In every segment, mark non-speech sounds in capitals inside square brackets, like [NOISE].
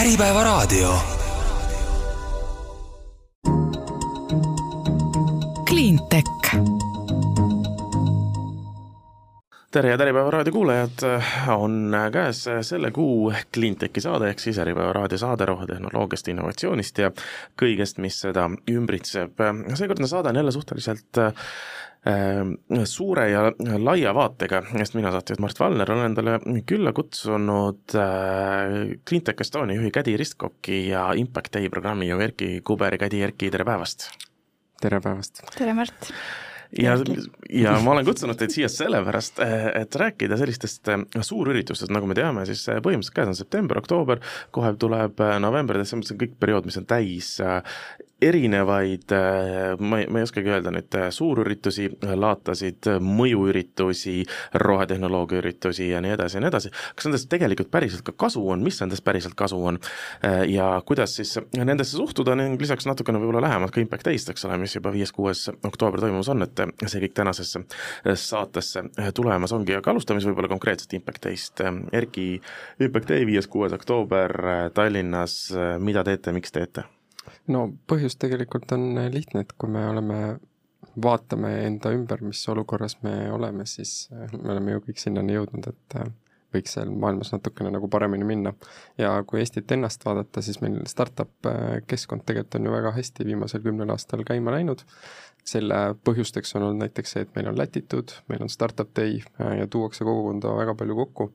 Äripäevaraadio. Cleantech tere, head Äripäeva raadio kuulajad, on käes selle kuu Cleantechi saade, ehk siis Äripäeva raadio saade rohetehnoloogiast, innovatsioonist ja kõigest, mis seda ümbritseb. seekordne saade on jälle suhteliselt suure ja laia vaatega, sest mina, saatejuht Mart Valner, olen endale külla kutsunud äh, Cleantech Estonia juhi Kädi Ristkoki ja Impact Day programmi juhi Erki Kuberi. Kädi, Erki, tere päevast! tere päevast! tere, Mart! ja, ja ma olen kutsunud teid siia sellepärast, et rääkida sellistest äh, suurüritustest, nagu me teame, siis äh, põhimõtteliselt käes on september, oktoober, kohe tuleb november, detsember, see on kõik periood, mis on täis erinevaid, äh, ma ei, ma ei oskagi öelda nüüd, äh, suurüritusi, laatasid, mõjuüritusi, rohetehnoloogia üritusi ja nii edasi ja nii edasi, kas nendest tegelikult päriselt ka kasu on, mis nendest päriselt kasu on äh, ja kuidas siis nendesse suhtuda ning lisaks natukene võib-olla lähemalt ka Impact Day'st, eks ole, mis juba viies-kuues oktoober toimumas on, et see kõik tänasesse saatesse tulemas ongi, aga alustame siis võib-olla konkreetselt Impact Day'st. Erki, Impact Day viies-kuues oktoober Tallinnas, mida teete, miks teete? No põhjus tegelikult on lihtne, et kui me oleme, vaatame enda ümber, mis olukorras me oleme, siis äh, me oleme ju kõik sinnani jõudnud, et äh, võiks seal maailmas natukene nagu paremini minna. ja kui Eestit ennast vaadata, siis meil startup äh, keskkond tegelikult on ju väga hästi viimasel kümnel aastal käima läinud. Selle põhjusteks on olnud näiteks see, et meil on Latitude, meil on Startup Day ja tuuakse kogukonda väga palju kokku.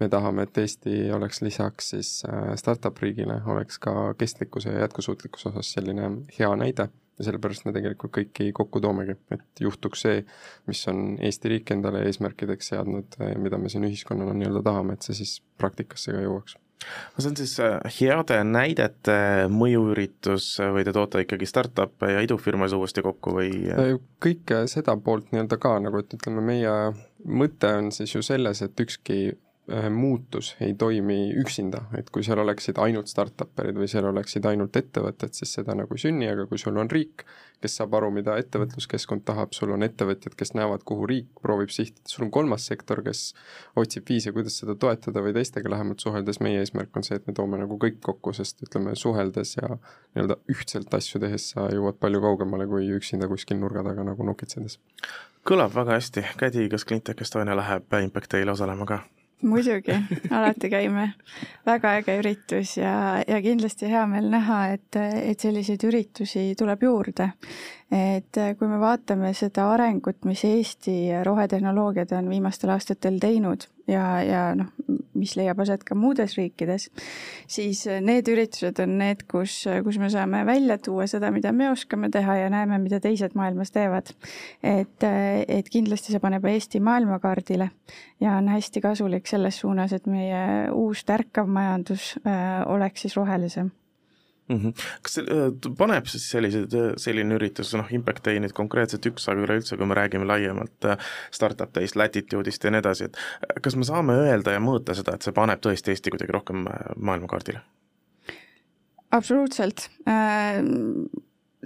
Me tahame, et Eesti oleks lisaks siis äh, startup riigile, oleks ka kestlikkuse ja jätkusuutlikkuse osas selline hea näide. Ja sellepärast me tegelikult kõiki kokku toomegi, et juhtuks see, mis on Eesti riik endale eesmärkideks seadnud ja mida me siin ühiskonnana nii-öelda tahame, et see siis praktikasse ka jõuaks no see on siis äh, heade näidete mõjuüritus või te toote ikkagi startup'e ja idufirmasid uuesti kokku või? kõike seda poolt nii-öelda ka nagu, et ütleme, meie mõte on siis ju selles, et ükski Äh, muutus ei toimi üksinda, et kui seal oleksid ainult startup'erid või seal oleksid ainult ettevõtted, siis seda nagu ei sünni, aga kui sul on riik, kes saab aru, mida ettevõtluskeskkond tahab, sul on ettevõtjad, kes näevad, kuhu riik proovib sihtida, sul on kolmas sektor, kes otsib viise, kuidas seda toetada või teistega lähemalt suheldes, meie eesmärk on see, et me toome nagu kõik kokku, sest ütleme, suheldes ja nii-öelda ühtselt asju tehes sa jõuad palju kaugemale kui üksinda kuskil nurga taga nagu nokitsedes. kõlab väga hästi, Kädi, kas Cleantech Estonia läheb Impact Day'le osalema ka? Muidugi, alati käime. väga äge üritus ja, ja kindlasti hea meel näha, et, et selliseid üritusi tuleb juurde. et kui me vaatame seda arengut, mis Eesti rohetehnoloogiad on viimastel aastatel teinud ja, ja noh, mis leiab aset ka muudes riikides, siis need üritused on need, kus, kus me saame välja tuua seda, mida me oskame teha ja näeme, mida teised maailmas teevad. et, et kindlasti see paneb Eesti maailmakaardile ja on hästi kasulik selles suunas, et meie uus tärkav majandus äh, oleks siis rohelisem mm. -hmm. kas see äh, paneb siis sellised, äh, selline üritus, noh, Impact Day nüüd konkreetselt üks, aga üleüldse, kui me räägime laiemalt äh, startup day'st, latitude'ist ja nii edasi, et kas me saame öelda ja mõõta seda, et see paneb tõesti Eesti kuidagi rohkem maailmakaardile? absoluutselt äh,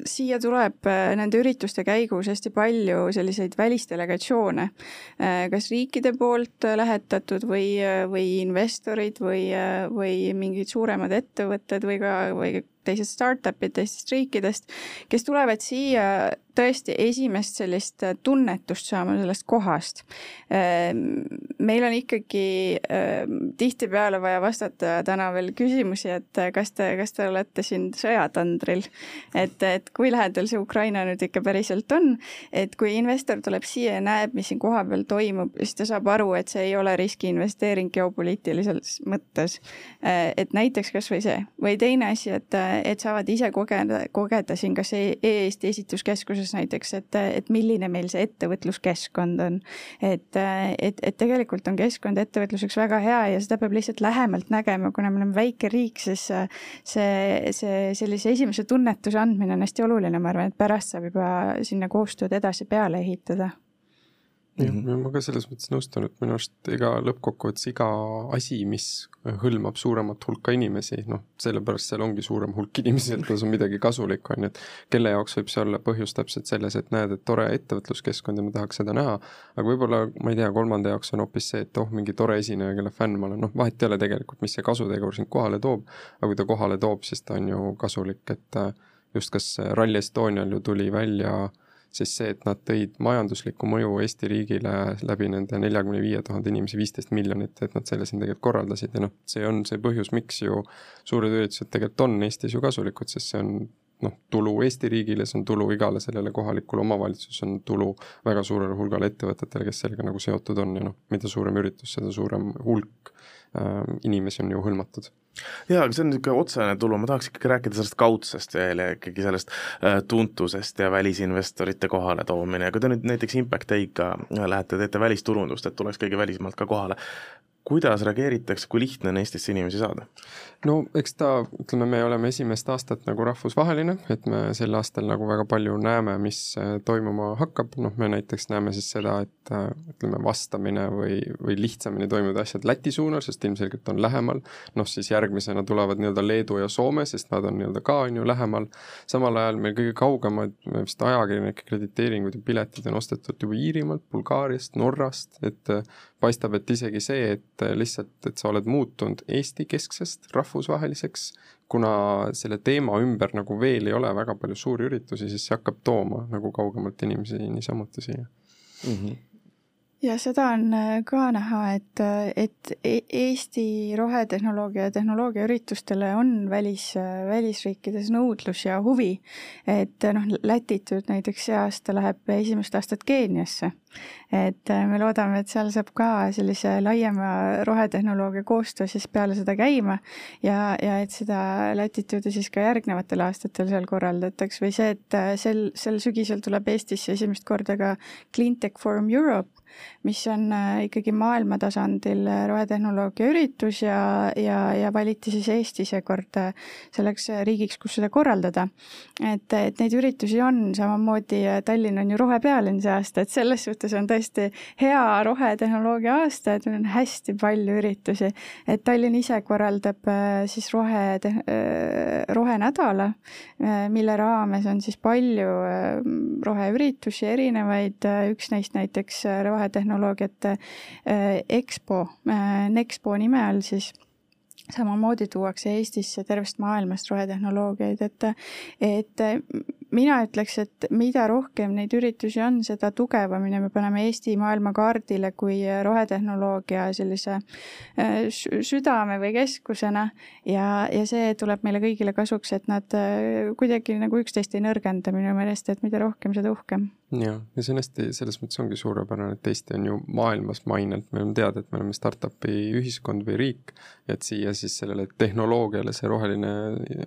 siia tuleb nende ürituste käigus hästi palju selliseid välisdelegatsioone, kas riikide poolt lähetatud või, või investorid või, või mingid suuremad ettevõtted või ka, või teised startup'id teistest riikidest, kes tulevad siia tõesti esimest sellist tunnetust saama sellest kohast. Ehm, meil on ikkagi ehm, tihtipeale vaja vastata täna veel küsimusi, et kas te, kas te olete siin sõjatandril. et, et kui lähedal see Ukraina nüüd ikka päriselt on, et kui investor tuleb siia ja näeb, mis siin kohapeal toimub, siis ta saab aru, et see ei ole riskiinvesteering geopoliitilises mõttes. Ehm, et näiteks kasvõi see või teine asi, et et saavad ise kogeda, kogeda siin kas e-Eesti esituskeskuses näiteks, et, et milline meil see ettevõtluskeskkond on. et, et, et tegelikult on keskkond ettevõtluseks väga hea ja seda peab lihtsalt lähemalt nägema, kuna me oleme väike riik, siis see, see sellise esimese tunnetuse andmine on hästi oluline, ma arvan, et pärast saab juba sinna koostööd edasi peale ehitada jah mm -hmm., ma ka selles mõttes nõustun, et minu arust iga lõppkokkuvõttes iga asi, mis hõlmab suuremat hulka inimesi, noh, sellepärast seal ongi suurem hulk inimesi, et see on midagi kasulikku, on ju, et kelle jaoks võib see olla põhjus täpselt selles, et näed, et tore ettevõtluskeskkond ja ma tahaks seda näha, aga võib-olla, ma ei tea, kolmanda jaoks on hoopis see, et oh, mingi tore esineja, kelle fänn ma olen, noh, vahet ei ole tegelikult, mis see kasutegur sind kohale toob, aga kui ta kohale toob, siis ta on ju kasulik, et just kas Rally Estonial ju tuli välja äh, siis see, et nad tõid majanduslikku mõju Eesti riigile läbi nende neljakümne viie tuhande inimese viisteist miljonit, et nad selle siin tegelikult korraldasid. Ja noh, see on see põhjus, miks ju suured üritused tegelikult on Eestis ju kasulikud, sest see on noh, tulu Eesti riigile, see on tulu igale sellele kohalikule omavalitsusele, on tulu väga suurele hulgale ettevõtetele, kes sellega nagu seotud on. Ja noh, mida suurem üritus, seda suurem hulk äh, inimesi on ju hõlmatud jaa, aga see on niisugune otsene tulu, ma tahaks ikkagi rääkida sellest kaudsest veel ja ikkagi sellest äh, tuntusest ja välisinvestorite kohale toomine. Ja kui te nüüd näiteks Impact Day'ga lähete, teete välisturundust, et tuleks keegi välismaalt ka kohale, kuidas reageeritakse, kui lihtne on Eestisse inimesi saada? no eks ta, ütleme, me oleme esimest aastat nagu rahvusvaheline, et me sel aastal nagu väga palju näeme, mis äh, toimuma hakkab, noh, me näiteks näeme siis seda, et äh, ütleme, vastamine või, või lihtsamini toimuvad asjad Läti suunal, sest ilmselgelt on lähemal, noh siis järgmisena tulevad nii-öelda Leedu ja Soome, sest nad on nii-öelda ka, on ju, lähemal, samal ajal meil kõige kaugemad vist ajakirjanike krediteeringud ja piletid on ostetud juba Iirimaalt, Bulgaariast, Norrast, et äh, paistab, et isegi see, et lihtsalt, et sa oled muutunud Eesti-kesksest rahvusvaheliseks, kuna selle teema ümber nagu veel ei ole väga palju suuri üritusi, siis see hakkab tooma nagu kaugemalt inimesi niisamuti siia mm. -hmm ja seda on äh, ka näha, et, äh, et e-, Eesti rohetehnoloogia ja tehnoloogiaüritustele on välis, äh, välisriikides nõudlus ja huvi. et noh, Lätit nüüd näiteks see aasta läheb esimest aastat Keeniasse. Et me loodame, et seal saab ka sellise laiema rohetehnoloogia koostöö siis peale seda käima ja, ja et seda latitude siis ka järgnevatel aastatel seal korraldataks või see, et sel, sel sügisel tuleb Eestisse esimest korda ka Cleantech Forum Europe, mis on äh, ikkagi maailma tasandil äh, rohetehnoloogia üritus ja, ja, ja valiti siis Eesti seekord äh, selleks riigiks, kus seda korraldada. et, et neid üritusi on, samamoodi Tallinn on ju rohepealinn see aasta, et selles suhtes on tõesti hea rohetehnoloogia aasta, et meil on hästi palju üritusi. et Tallinn ise korraldab siis rohe, rohenädala, mille raames on siis palju roheüritusi erinevaid, üks neist näiteks rohe rohetehnoloogiate äh, EXPO, äh, Nexpo nime all siis samamoodi tuuakse Eestisse tervest maailmast rohetehnoloogiaid, et, et mina ütleks, et mida rohkem neid üritusi on, seda tugevamini me paneme Eesti maailmakaardile kui rohetehnoloogia sellise äh, südame või keskusena. Ja, ja see tuleb meile kõigile kasuks, et nad kuidagi nagu üksteist ei nõrgenda minu meelest, et mida rohkem, seda uhkem. Jah, ja see on hästi, selles mõttes ongi suurepärane, et Eesti on ju maailmas mainelt, meil on teada, et me oleme startup'i ühiskond või riik, et siia siis sellele tehnoloogiale see roheline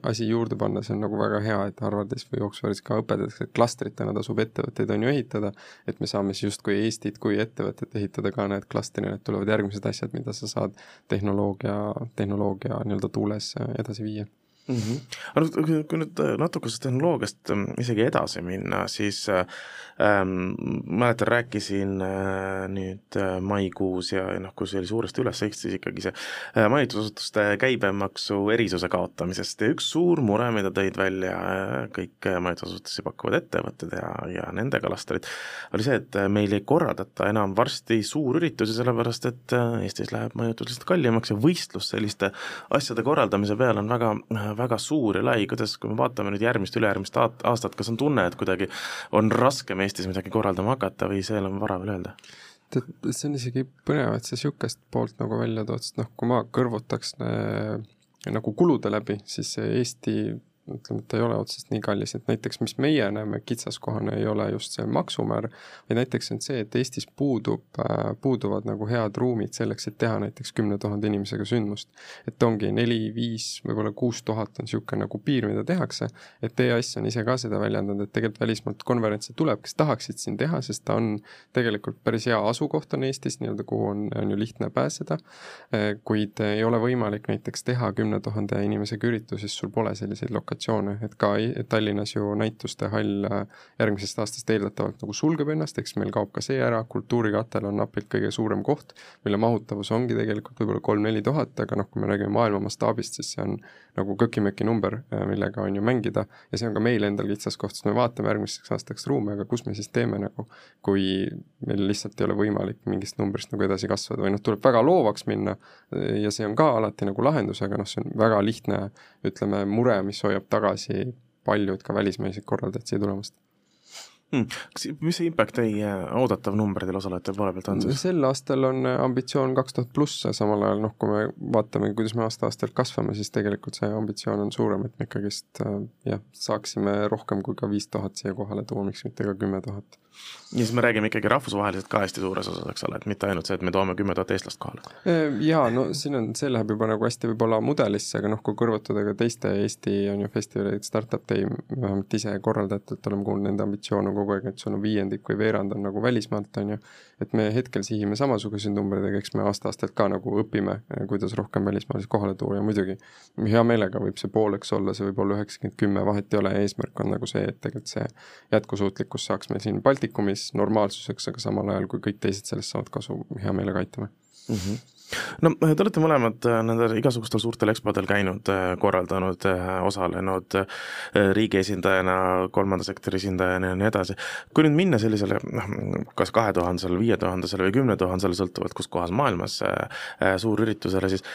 asi juurde panna, see on nagu väga hea, et Harvardis või Oxfordis ka õpetatakse, et klastritena tasub ettevõtteid on ju ehitada, et me saame siis justkui Eestit kui ettevõtet ehitada ka need klastrina, et tulevad järgmised asjad, mida sa saad tehnoloogia, tehnoloogia nii-öelda tuules edasi viia mm. -hmm. aga nüüd, kui nüüd natuke sellest tehnoloogiast ähm, isegi edasi minna, siis äh, ähm, mäletan, rääkisin äh, nüüd äh, maikuus ja, ja noh, kus oli suuresti üles Eestis ikkagi see äh, majutusasutuste käibemaksu erisuse kaotamisest ja üks suur mure, mida tõid välja äh, kõik äh, majutusasutusi pakkuvad ettevõtted ja, ja nende klastrid, oli see, et äh, meil ei korraldata enam varsti suurüritusi, sellepärast et äh, Eestis läheb majutus lihtsalt kallimaks ja võistlus selliste asjade korraldamise peale on väga äh, väga suur ja lai, kuidas, kui me vaatame nüüd järgmist, ülejärgmist aastat, kas on tunne, et kuidagi on raskem Eestis midagi korraldama hakata või see on vara veel öelda? tead, see on isegi põnev, et sa niisugust poolt nagu välja tood, sest noh, kui ma kõrvutaks äh, nagu kulude läbi, siis Eesti ütleme, et ta ei ole otseselt nii kallis, et näiteks mis meie näeme kitsaskohana, ei ole just see maksumäär, vaid näiteks on see, et Eestis puudub, äh, puuduvad nagu head ruumid selleks, et teha näiteks kümne tuhande inimesega sündmust. et ongi neli, viis, võib-olla kuus tuhat on niisugune nagu piir, mida tehakse, et EAS on ise ka seda väljendanud, et tegelikult välismaalt konverentse tuleb, kes tahaksid siin teha, sest ta on tegelikult päris hea asukoht on Eestis, nii-öelda kuhu on, on ju lihtne pääseda, äh, kuid ei ole võimalik näiteks teha kümne tuhande inimesega üritusi, sest sul pole selliseid lokatsioone innovatsioone, et ka Tallinnas ju näituste hall äh, järgmisest aastast eeldatavalt nagu sulgeb ennast, eks meil kaob ka see ära, kultuurikatel on napilt kõige suurem koht, mille mahutavus ongi tegelikult võib-olla kolm-neli tuhat, aga noh, kui me räägime maailma mastaabist, siis see on nagu köki-möki number, äh, millega on ju mängida. Ja see on ka meil endal kitsaskoht, sest me vaatame järgmiseks aastaks ruume, aga kus me siis teeme nagu, kui meil lihtsalt ei ole võimalik mingist numbrist nagu edasi kasvada. Või noh, tuleb väga loovaks minna ja see on ka alati nagu lahendus, aga noh, see on väga lihtne, ütleme, mure, mis hoiab tagasi paljud ka välismaiseid korraldajaid siia tulemast hmm.. mis see impact teie oodatav number teil osalejate poole pealt on siis? sel aastal on ambitsioon kaks tuhat pluss, samal ajal noh, kui me vaatame, kuidas me aasta-aastalt kasvame, siis tegelikult see ambitsioon on suurem, et me ikkagist äh, jah, saaksime rohkem kui ka viis tuhat siia kohale tuua, miks mitte ka kümme tuhat ja siis me räägime ikkagi rahvusvaheliselt ka hästi suures osas, eks ole, et mitte ainult see, et me toome kümme tuhat eestlast kohale. Jaa, no siin on, see läheb juba nagu hästi võib-olla mudelisse, aga noh, kui kõrvutada ka teiste Eesti on ju festivalid, Startup Day, vähemalt ise korraldajatelt oleme kuulnud, nende ambitsioon on kogu aeg, et sul on viiendik või veerand on nagu välismaalt, on ju, et me hetkel sihime samasuguseid numbreid, aga eks me aasta-aastalt ka nagu õpime, kuidas rohkem välismaalasi kohale tuua ja muidugi hea meelega võib see pooleks olla, see võib olla üheksakümmend, kümme, vahet ei ole, eesmärk on nagu see, et tegelikult see jätkusuutlikkus saaks meil siin Balti Baltikumis normaalsuseks, aga samal ajal, kui kõik teised sellest saavad kasu, hea meelega aitame mm. -hmm no te olete mõlemad äh, nendel igasugustel suurtel EXPO-del käinud, äh, korraldanud, osalenud riigi esindajana, kolmanda sektori esindajana ja nii edasi. kui nüüd minna sellisele noh, kas kahe tuhandesele, viie tuhandesele või kümne tuhandesele, sõltuvalt kus kohas maailmas suurüritusele, siis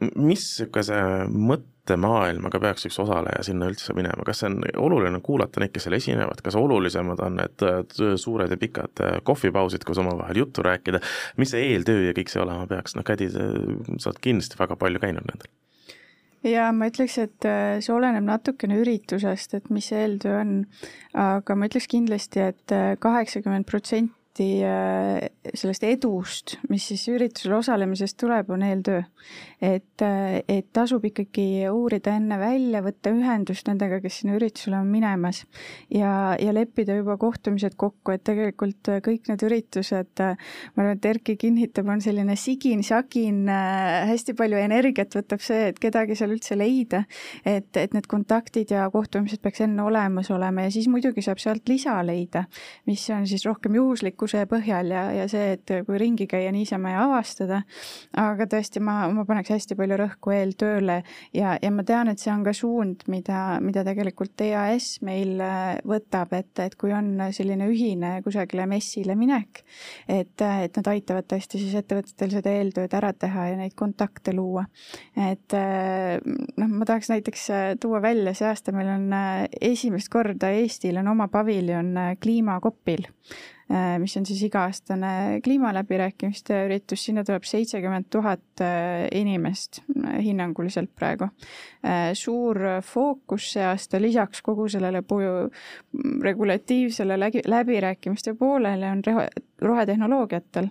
mis niisuguse mõttemaailmaga peaks üks osaleja sinna üldse minema, kas see on oluline kuulata neid, kes seal esinevad, kas olulisemad on need suured ja pikad kohvipausid, kus omavahel juttu rääkida, mis see eeltöö ja kõik see olema peaks, noh Kädi, sa oled kindlasti väga palju käinud nendel. Ja ma ütleks, et äh, see oleneb natukene üritusest, et mis see eeltöö on, aga ma ütleks kindlasti et, et äh, kaheksakümmend protsenti protsenti äh, sellest edust, mis siis üritusel osalemisest tuleb, on eeltöö. et, äh, et tasub ikkagi uurida enne välja, võtta ühendust nendega, kes sinna üritusele on minemas ja, ja leppida juba kohtumised kokku, et tegelikult äh, kõik need üritused, ma arvan, et Erki kinnitab, on selline sigin-sagin, hästi palju energiat võtab see, et kedagi seal üldse leida. et, et need kontaktid ja kohtumised peaks enne olemas olema ja siis muidugi saab sealt lisa leida, mis on siis rohkem juhuslik teadlikkuse põhjal ja, ja see, et kui ringi käia niisama ja avastada. aga tõesti, ma, ma paneks hästi palju rõhku eeltööle ja, ja ma tean, et see on ka suund, mida, mida tegelikult EAS meil äh, võtab, et, et kui on selline ühine kusagile messile minek, et, et nad aitavad tõesti siis ettevõtetel seda eeltööd ära teha ja neid kontakte luua. et äh, noh, ma tahaks näiteks äh, tuua välja, see aasta meil on esimest korda Eestil on oma paviljon kliimakopil mis on siis iga-aastane kliimaläbirääkimiste üritus, sinna tuleb seitsekümmend tuhat äh, inimest äh, hinnanguliselt praegu. suur fookus see aasta lisaks kogu sellele regulatiivsele läbi, läbirääkimiste poolele on rohetehnoloogiatel.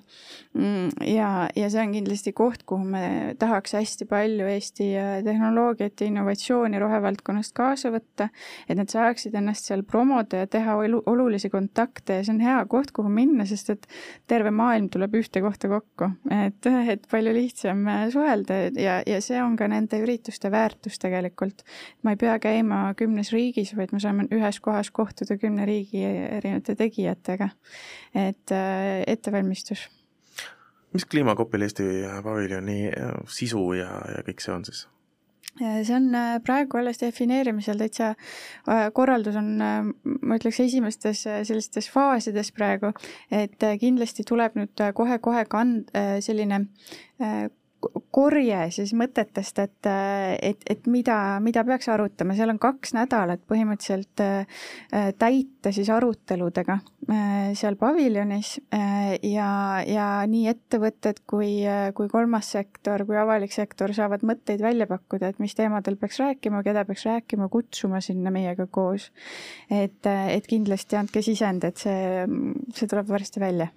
Mm, ja, ja see on kindlasti koht, kuhu me tahaks hästi palju Eesti tehnoloogiat ja innovatsiooni rohevaldkonnast kaasa võtta, et nad saaksid ennast seal promoda ja teha olulisi kontakte ja see on hea koht, koht, kuhu minna, sest et terve maailm tuleb ühte kohta kokku, et, et palju lihtsam äh, suhelda ja, ja see on ka nende ürituste väärtus tegelikult. ma ei pea käima kümnes riigis, vaid me saame ühes kohas kohtuda kümne riigi erinevate tegijatega. et äh, ettevalmistus. mis kliimakopil Eesti paviljoni sisu ja, ja kõik see on siis? See on äh, praegu alles defineerimisel täitsa, äh, korraldus on, äh, ma ütleks, esimestes sellistes faasides praegu, et kindlasti tuleb nüüd kohe-kohe kand-, selline korje siis mõtetest, et, et, et mida, mida peaks arutama, seal on kaks nädalat põhimõtteliselt äh, täita siis aruteludega äh, seal paviljonis äh, ja, ja nii ettevõtted kui, kui kolmas sektor kui avalik sektor saavad mõtteid välja pakkuda, et mis teemadel peaks rääkima, keda peaks rääkima, kutsuma sinna meiega koos. et, et kindlasti andke sisend, et see, see tuleb varsti välja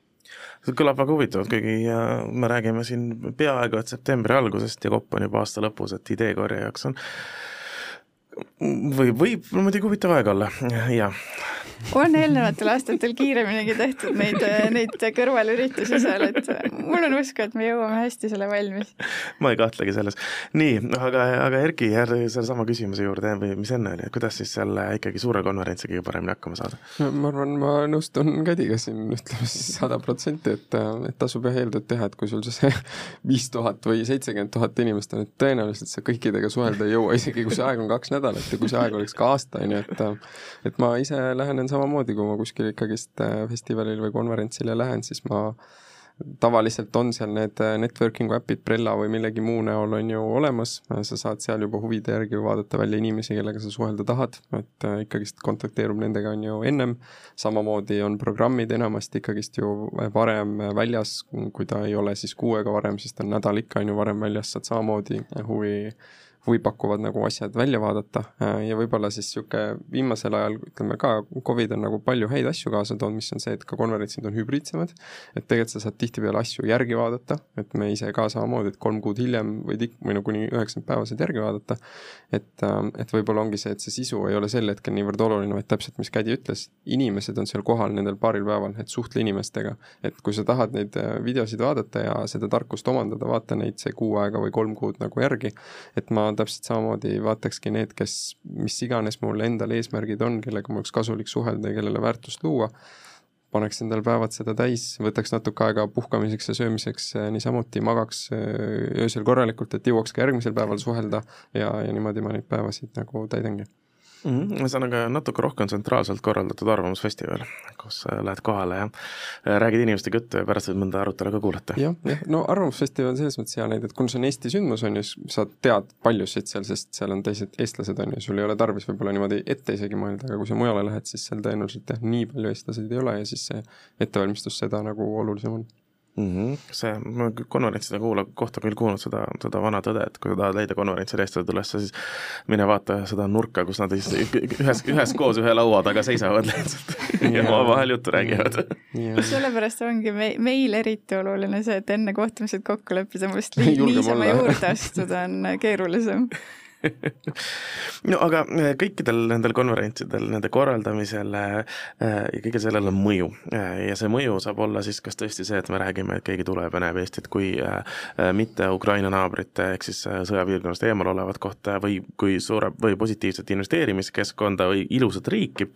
see kõlab väga huvitavalt, kuigi me räägime siin peaaegu et septembri algusest ja kopp on juba aasta lõpus, et ideekorje jaoks on. Või võib muidugi huvitav aeg olla, jah on eelnevatel aastatel kiireminigi tehtud neid, neid kõrvalüritusi seal, et mul on usku, et me jõuame hästi selle valmis. ma ei kahtlegi selles. nii, aga, aga Erki, sellesama küsimuse juurde või mis enne oli, et kuidas siis seal ikkagi suure konverentsiga kõige paremini hakkama saada? no ma arvan, ma nõustun Kädiga siin, ütleme siis sada protsenti, et, et tasub jah eeltööd teha, et kui sul see viis tuhat või seitsekümmend tuhat inimest on, et tõenäoliselt sa kõikidega suhelda ei jõua, isegi kui see aeg on kaks nädalat ja kui see aeg oleks ka aasta, on ju, et et ma ise lähenen samamoodi, kui ma kuskil ikkagist äh, festivalil või konverentsile lähen, siis ma tavaliselt on seal need äh, networking'u äpid Prella või millegi muu näol on ju olemas, sa saad seal juba huvide järgi vaadata välja inimesi, kellega sa suhelda tahad, et äh, ikkagist kontakteerub nendega on ju ennem, samamoodi on programmid enamasti ikkagist ju varem väljas, kui ta ei ole siis kuu aega varem, siis ta on nädal ikka on ju varem väljas, saad samamoodi huvi huvi pakuvad nagu asjad välja vaadata äh, ja võib-olla siis niisugune viimasel ajal, ütleme ka, Covid on nagu palju häid asju kaasa toonud, mis on see, et ka konverentsid on hübriidsemad, et tegelikult sa saad tihtipeale asju järgi vaadata, et me ise ka samamoodi, et kolm kuud hiljem võid ik-, või no kuni üheksakümmend päeva saad järgi vaadata, et, äh, et võib-olla ongi see, et see sisu ei ole sel hetkel niivõrd oluline, vaid täpselt, mis Kädi ütles, inimesed on seal kohal nendel paaril päeval, et suhtle inimestega. et kui sa tahad neid äh, videosid vaadata ja seda tarkust omandada, vaata neid see kuu aega või kolm kuud nagu järgi, et ma täpselt samamoodi vaatakski need, kes, mis iganes mul endal eesmärgid on, kellega mul oleks kasulik suhelda ja kellele väärtust luua, paneks endal päevad seda täis, võtaks natuke aega puhkamiseks ja söömiseks niisamuti, magaks äh, öösel korralikult, et jõuaks ka järgmisel päeval suhelda ja, ja niimoodi ma neid päevasid nagu täidangi mm. -hmm. ühesõnaga natuke rohkem tsentraalselt korraldatud arvamusfestival, kus lähed kohale ja räägid inimestega juttu ja pärast võid mõnda arutelu ka kuulata. jah, jah, no arvamusfestival on selles mõttes hea näide, et kuna see on Eesti sündmus, on ju, sa tead paljusid seal, sest seal on teised eestlased, on ju, sul ei ole tarvis võib-olla niimoodi ette isegi mõelda, aga kui sa mujale lähed, siis seal tõenäoliselt jah, nii palju eestlaseid ei ole ja siis see ettevalmistus seda nagu olulisem on mm. -hmm. see, ma konverentside kuula, kohta küll kuulnud seda, seda vana tõde, et kui sa tahad leida konverentsil eestlased üles, siis mine vaata seda nurka, kus nad ühes, üheskoos ühe laua taga seisavad lihtsalt ja omavahel juttu räägivad. sellepärast ongi me, meil eriti oluline see, et enne kohtumised kokku leppida, sest [LAUGHS] niisama juurde astuda on keerulisem [LAUGHS] [LAUGHS] no aga äh, kõikidel nendel konverentsidel, nende korraldamisel äh, ja kõigel sellel on mõju. Äh, ja see mõju saab olla siis kas tõesti see, et me räägime, et keegi tuleb ja näeb Eestit kui mitte Ukraina naabrit ehk siis sõjapiirkonnast eemal olevat kohta või kui suure või positiivset investeerimiskeskkonda või ilusat riiki,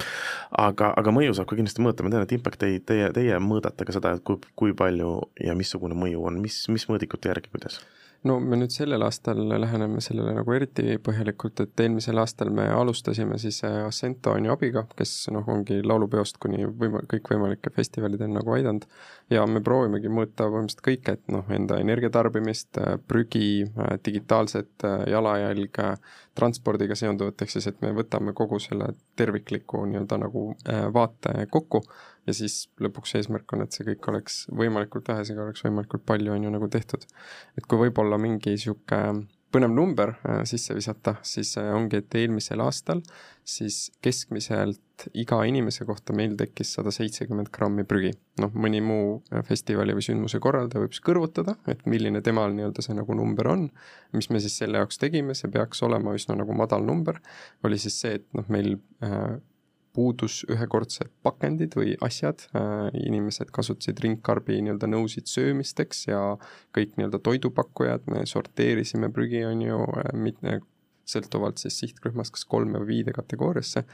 aga, aga mõju saab ka kindlasti mõõta, ma tean, et Impact teid, teie, teie mõõdate ka seda, et kui, kui palju ja missugune mõju on, mis, mis mõõdikute järgi, kuidas? No me nüüd sellel aastal läheneme sellele nagu eriti põhjalikult, et eelmisel aastal me alustasime siis äh, Assento on ju abiga, kes noh, ongi laulupeost kuni võima-, kõikvõimalike festivalideni nagu aidanud. Ja me proovimegi mõõta põhimõtteliselt kõike, et noh, enda energiatarbimist, äh, prügi, äh, digitaalset jalajälge, transpordiga seonduvat, ehk siis et me võtame kogu selle tervikliku nii-öelda nagu vaate kokku ja siis lõpuks eesmärk on, et see kõik oleks võimalikult vähesega oleks võimalikult palju, on ju, nagu tehtud. et kui võib-olla mingi niisugune põnev number äh, sisse visata, siis äh, ongi, et eelmisel aastal siis keskmiselt iga inimese kohta meil tekkis sada seitsekümmend grammi prügi. noh, mõni muu äh, festivali või sündmuse korraldaja võib siis kõrvutada, et milline temal nii-öelda see nagu number on, mis me siis selle jaoks tegime, see peaks olema üsna nagu madal number, oli siis see, et noh, meil äh, puudus ühekordsed pakendid või asjad, äh, inimesed kasutasid ringkarbi nii-öelda nõusid söömisteks ja kõik nii-öelda toidupakkujad, me sorteerisime prügi, on ju, äh, mitme, sõltuvalt siis sihtrühmast, kas kolme või viide kategooriasse.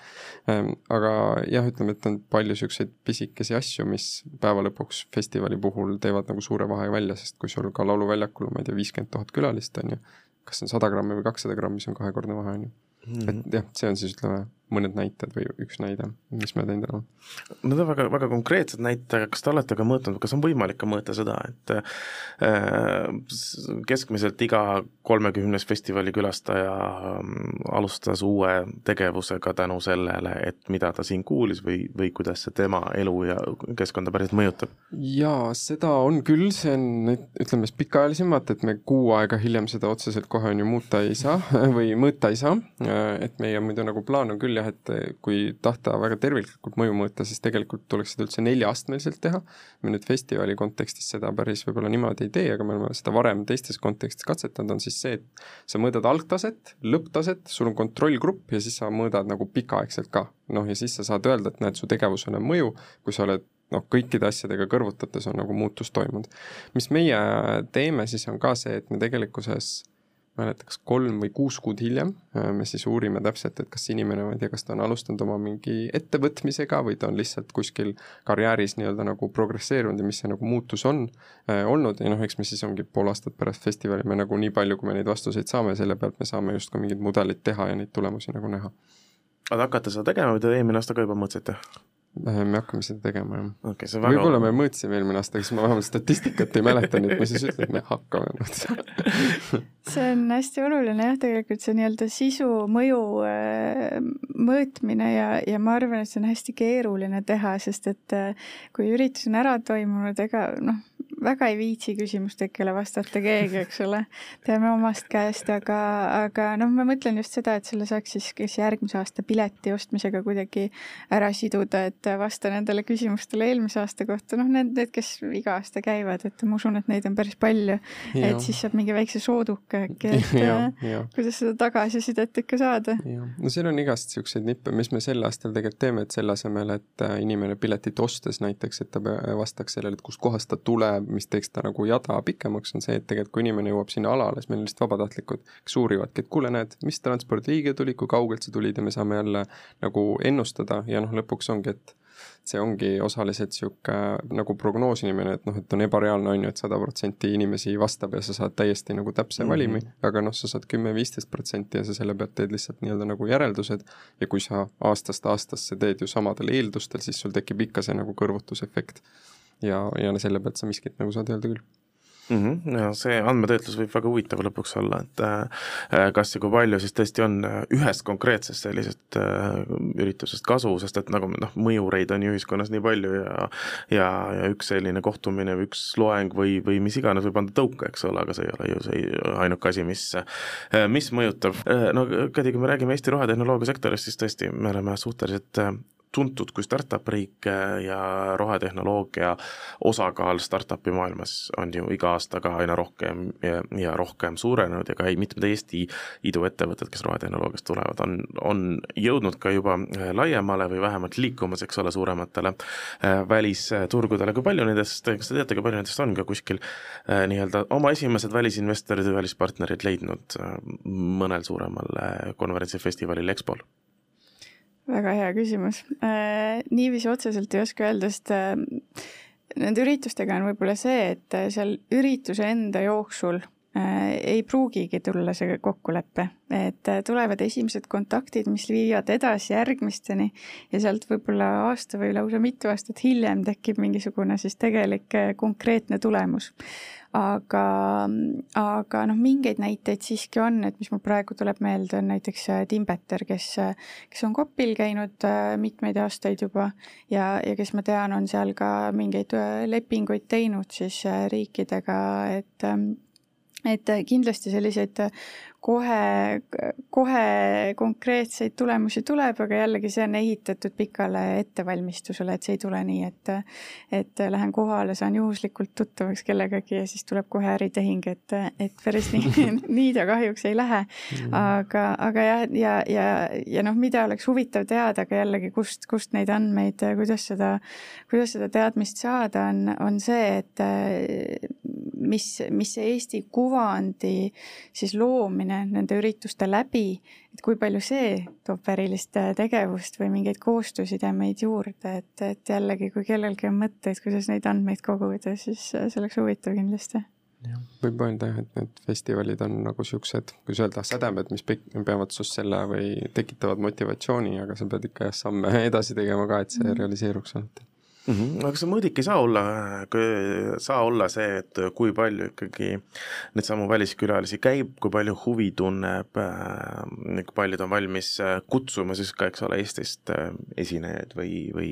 Ähm, aga jah, ütleme, et on palju niisuguseid pisikesi asju, mis päeva lõpuks festivali puhul teevad nagu suure vahe välja, sest kui sul ka lauluväljakul, ma ei tea, viiskümmend tuhat külalist, on ju, kas see on sada grammi või kakssada grammi, see on kahekordne vahe, on ju. et jah, see on siis ütleme mõned näited või üks näide, mis me teinud oleme? Need on väga, väga konkreetsed näited, kas te olete ka mõõtnud, kas on võimalik ka mõõta seda, et äh, keskmiselt iga kolmekümnes festivali külastaja mm, alustas uue tegevusega tänu sellele, et mida ta siin kuulis või, või kuidas see tema elu ja keskkonda päriselt mõjutab? jaa, seda on küll, see on ütleme siis pikaajalisemalt, et me kuu aega hiljem seda otseselt kohe on ju muuta ei saa [LAUGHS] või mõõta ei saa, et meie muidu nagu plaan on küll küll jah, et kui tahta väga terviklikult mõju mõõta, siis tegelikult tuleks seda üldse neljaastmeliselt teha. me nüüd festivali kontekstis seda päris võib-olla niimoodi ei tee, aga me oleme seda varem teistes kontekstis katsetanud, on siis see, et sa mõõdad algtaset, lõpptaset, sul on kontrollgrupp ja siis sa mõõdad nagu pikaaegselt ka. noh, ja siis sa saad öelda, et näed, su tegevusel on mõju, kui sa oled noh, kõikide asjadega kõrvutades on nagu muutus toimunud. mis meie teeme, siis on ka see, et me tegelikkuses mäleta, kas kolm või kuus kuud hiljem äh, me siis uurime täpselt, et kas inimene, ma ei tea, kas ta on alustanud oma mingi ettevõtmisega või ta on lihtsalt kuskil karjääris nii-öelda nagu progresseerunud ja mis see nagu muutus on äh, olnud ja noh, eks me siis ongi pool aastat pärast festivali me nagu nii palju, kui me neid vastuseid saame, selle pealt me saame justkui mingid mudelid teha ja neid tulemusi nagu näha. aga hakkate seda tegema või te eelmine aasta ka juba mõtlesite? Äh, me hakkame seda tegema, jah okay,. võib-olla me mõõtsime eelmine aasta, kas ma vähemalt statistikat ei mäleta, nii et ma siis ütlen, et me hakkame mõõtma [LAUGHS] see on hästi oluline jah, tegelikult see nii-öelda sisu, mõju äh, mõõtmine ja, ja ma arvan, et see on hästi keeruline teha, sest et äh, kui üritus on ära toimunud, ega noh, väga ei viitsi küsimustele vastata keegi, eks ole, teeme omast käest, aga, aga noh, ma mõtlen just seda, et selle saaks siis kes järgmise aasta pileti ostmisega kuidagi ära siduda, et vasta nendele küsimustele eelmise aasta kohta, noh, need, need, kes iga aasta käivad, et ma usun, et neid on päris palju. et siis saab mingi väikse sooduka äkki, et [LAUGHS] ja, ja. kuidas seda tagasisidet ikka saada. no seal on igast niisuguseid nippe, mis me sel aastal tegelikult teeme, et selle asemel, et äh, inimene piletit ostes näiteks, et ta vastaks sellele, et kustkohast ta tuleb, mis teeks ta nagu jada pikemaks, on see, et tegelikult kui inimene jõuab sinna alale, siis meil on lihtsalt vabatahtlikud, kes uurivadki, et kuule, näed, mis transpordiliige tuli, kui kaugelt sa tulid ja me saame jälle nagu ennustada ja noh, lõpuks ongi, et see ongi osaliselt niisugune nagu prognoosimine, et noh, et on ebareaalne, on ju, et sada protsenti inimesi vastab ja sa saad täiesti nagu täpse mm -hmm. valimi, aga noh, sa saad kümme-viisteist protsenti ja sa selle pealt teed lihtsalt nii-öelda nagu järeldused ja kui sa aastast aastasse teed ju samadel eeldustel, siis sul tekib ikka see nagu kõrvutusefekt ja, ja selle pealt sa miskit nagu saad öelda küll mm. -hmm. ja see andmetöötlus võib väga huvitav lõpuks olla, et äh, kas ja kui palju siis tõesti on äh, ühest konkreetsest sellisest äh, üritusest kasu, sest et nagu noh, mõjureid on ju ühiskonnas nii palju ja ja, ja üks selline kohtumine või üks loeng või, või mis iganes võib anda tõuke, eks ole, aga see ei ole ju see ainuke asi, mis, mis mõjutab. no Kadi, kui me räägime Eesti rohetehnoloogia sektorist, siis tõesti, me oleme suhteliselt tuntud kui startup riik ja rohetehnoloogia osakaal startup'i maailmas on ju iga aastaga aina rohkem ja, ja rohkem suurenenud ja ka mitmed Eesti iduettevõtted, kes rohetehnoloogiast tulevad, on, on jõudnud ka juba laiemale või vähemalt liikumas, eks ole, suurematele äh, välisturgudele, kui palju nendest, kas te teate, kui palju nendest on ka kuskil äh, nii-öelda oma esimesed välisinvestorid või välispartnerid leidnud äh, mõnel suuremal konverentsifestivalil EXPO-l? Väga hea küsimus. Äh, niiviisi otseselt ei oska öelda, sest äh, nende üritustega on võib-olla see, et äh, seal ürituse enda jooksul ei pruugigi tulla see kokkulepe, et tulevad esimesed kontaktid, mis viivad edasi järgmisteni ja sealt võib-olla aasta või lausa mitu aastat hiljem tekib mingisugune siis tegelik konkreetne tulemus aga, aga noh, mingeid näiteid siiski on, et mis mul praegu tuleb meelde, on näiteks äh, Tim Petter, kes, kes on Kopil käinud äh, mitmeid aastaid juba ja, ja kes ma tean, on seal ka mingeid äh, lepinguid teinud siis riikidega, et ähm, et kindlasti selliseid kohe, kohe konkreetseid tulemusi tuleb, aga jällegi see on ehitatud pikale ettevalmistusele, et see ei tule nii, et et lähen kohale, saan juhuslikult tuttavaks kellegagi ja siis tuleb kohe äritehing, et, et päris nii, [LAUGHS] [LAUGHS] nii ta kahjuks ei lähe. Mm. aga, aga jah, ja, ja, ja, noh, mida oleks huvitav teada, aga jällegi, kust, kust neid andmeid, kuidas seda, kuidas seda teadmist saada, on, on see, et mis, mis see Eesti kuvandi siis loomine natukene nende ürituste läbi, et kui palju see toob ärilist äh, tegevust või mingeid koostöösidemeid juurde, et, et jällegi, kui kellelgi on mõtteid, kuidas neid andmeid koguda, siis äh, see oleks huvitav kindlasti jah, võib öelda jah, et need festivalid on nagu siuksed, kuidas öelda, sädemed, mis peavad sinust selle või tekitavad motivatsiooni, aga sa pead ikka jah, samme [LAUGHS] edasi tegema ka, et see mm. realiseeruks alati mm. -hmm. aga see mõõdik ei saa olla, saa olla see, et kui palju ikkagi neid samu väliskülalisi käib, kui palju huvi tunneb, äh, kui paljud on valmis äh, kutsuma siis ka, eks ole, Eestist äh, esinejaid või, või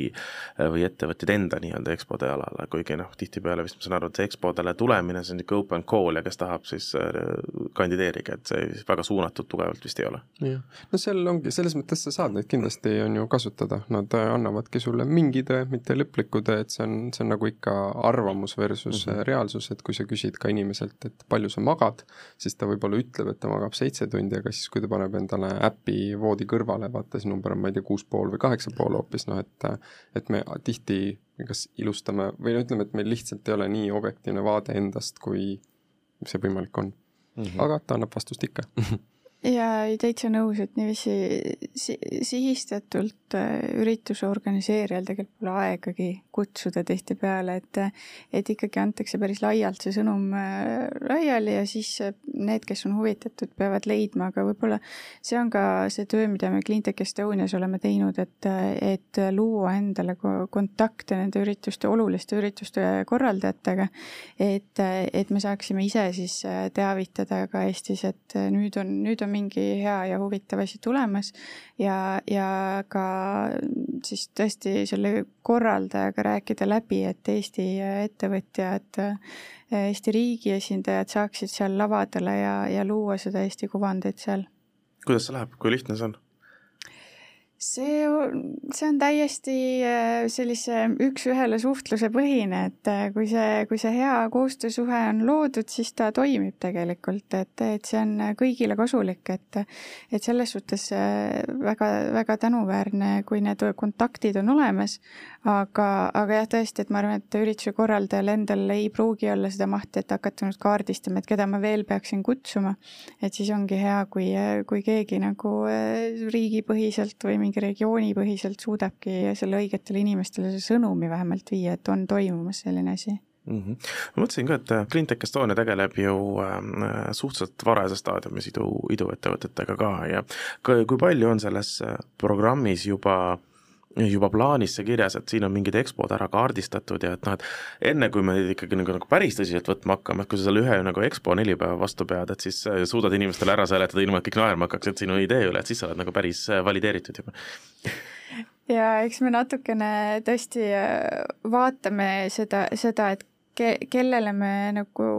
või ettevõtteid enda nii-öelda EXPO-de alale, kuigi noh, tihtipeale vist ma saan aru, et see EXPO-dele tulemine, see on niisugune open call ja kes tahab, siis kandideerige, et see väga suunatud tugevalt vist ei ole. jah, no seal ongi, selles mõttes sa saad neid kindlasti on ju kasutada, nad annavadki sulle mingi tõe, mitte lõpliku tõe, et see on, see on nagu ikka arvamus versus mm -hmm. reaalsus, et kui sa küsid ka inimeselt, et palju sa magad, siis ta võib-olla ütleb, et ta magab seitse tundi, aga siis, kui ta paneb endale äpi voodi kõrvale, vaata siis number on, ma ei tea, kuus pool või kaheksa pool hoopis, noh et et me tihti kas ilustame või no ütleme, et meil lihtsalt ei ole nii objektiivne vaade endast, kui see võimalik on mm. -hmm. aga ta annab vastust ikka [LAUGHS] ja täitsa nõus, et niiviisi si sihistatult äh, ürituse organiseerijal tegelikult pole aegagi kutsuda tihtipeale, et et ikkagi antakse päris laialt see sõnum äh, laiali ja siis äh, need, kes on huvitatud, peavad leidma, aga võib-olla see on ka see töö, mida me Cleantech Estonias oleme teinud, et, et luua endale kontakte nende ürituste, oluliste ürituste korraldajatega, et, et me saaksime ise siis teavitada ka Eestis, et nüüd on, nüüd on mingi hea ja huvitav asi tulemas ja, ja ka siis tõesti selle korraldajaga rääkida läbi, et Eesti ettevõtjad, Eesti riigi esindajad saaksid seal lavadele ja, ja luua seda Eesti kuvandit seal. kuidas see läheb, kui lihtne see on? See, see on täiesti äh, sellise üks-ühele suhtluse põhine, et äh, kui see, kui see hea koostöösuhe on loodud, siis ta toimib tegelikult, et, et see on kõigile kasulik, et et selles suhtes äh, väga, väga tänuväärne, kui need kontaktid on olemas, aga, aga jah, tõesti, et ma arvan, et ürituse korraldajal endal ei pruugi olla seda mahti, et hakata nüüd kaardistama, et keda ma veel peaksin kutsuma. et siis ongi hea, kui, kui keegi nagu riigipõhiselt või mingi mingi regioonipõhiselt suudabki selle õigetele inimestele see sõnumi vähemalt viia, et on toimumas selline asi mm. -hmm. ma mõtlesin ka, et Cleantech Estonia tegeleb ju äh, suhteliselt varajases staadiumis idu, iduettevõtetega ka ja kui palju on selles programmis juba äh, juba plaanis see kirjas, et siin on mingid EXPO-d ära kaardistatud ja et noh, et enne kui me ikkagi nagu, nagu päris tõsiselt võtma hakkame, et kui sa selle ühe nagu EXPO neli päeva vastu pead, et siis äh, suudad inimestele ära seletada, ilma et kõik naerma hakkaksid sinu idee üle, et siis sa oled nagu päris äh, valideeritud juba. Ja eks me natukene tõesti äh, vaatame seda, seda, et ke-, kellele me nagu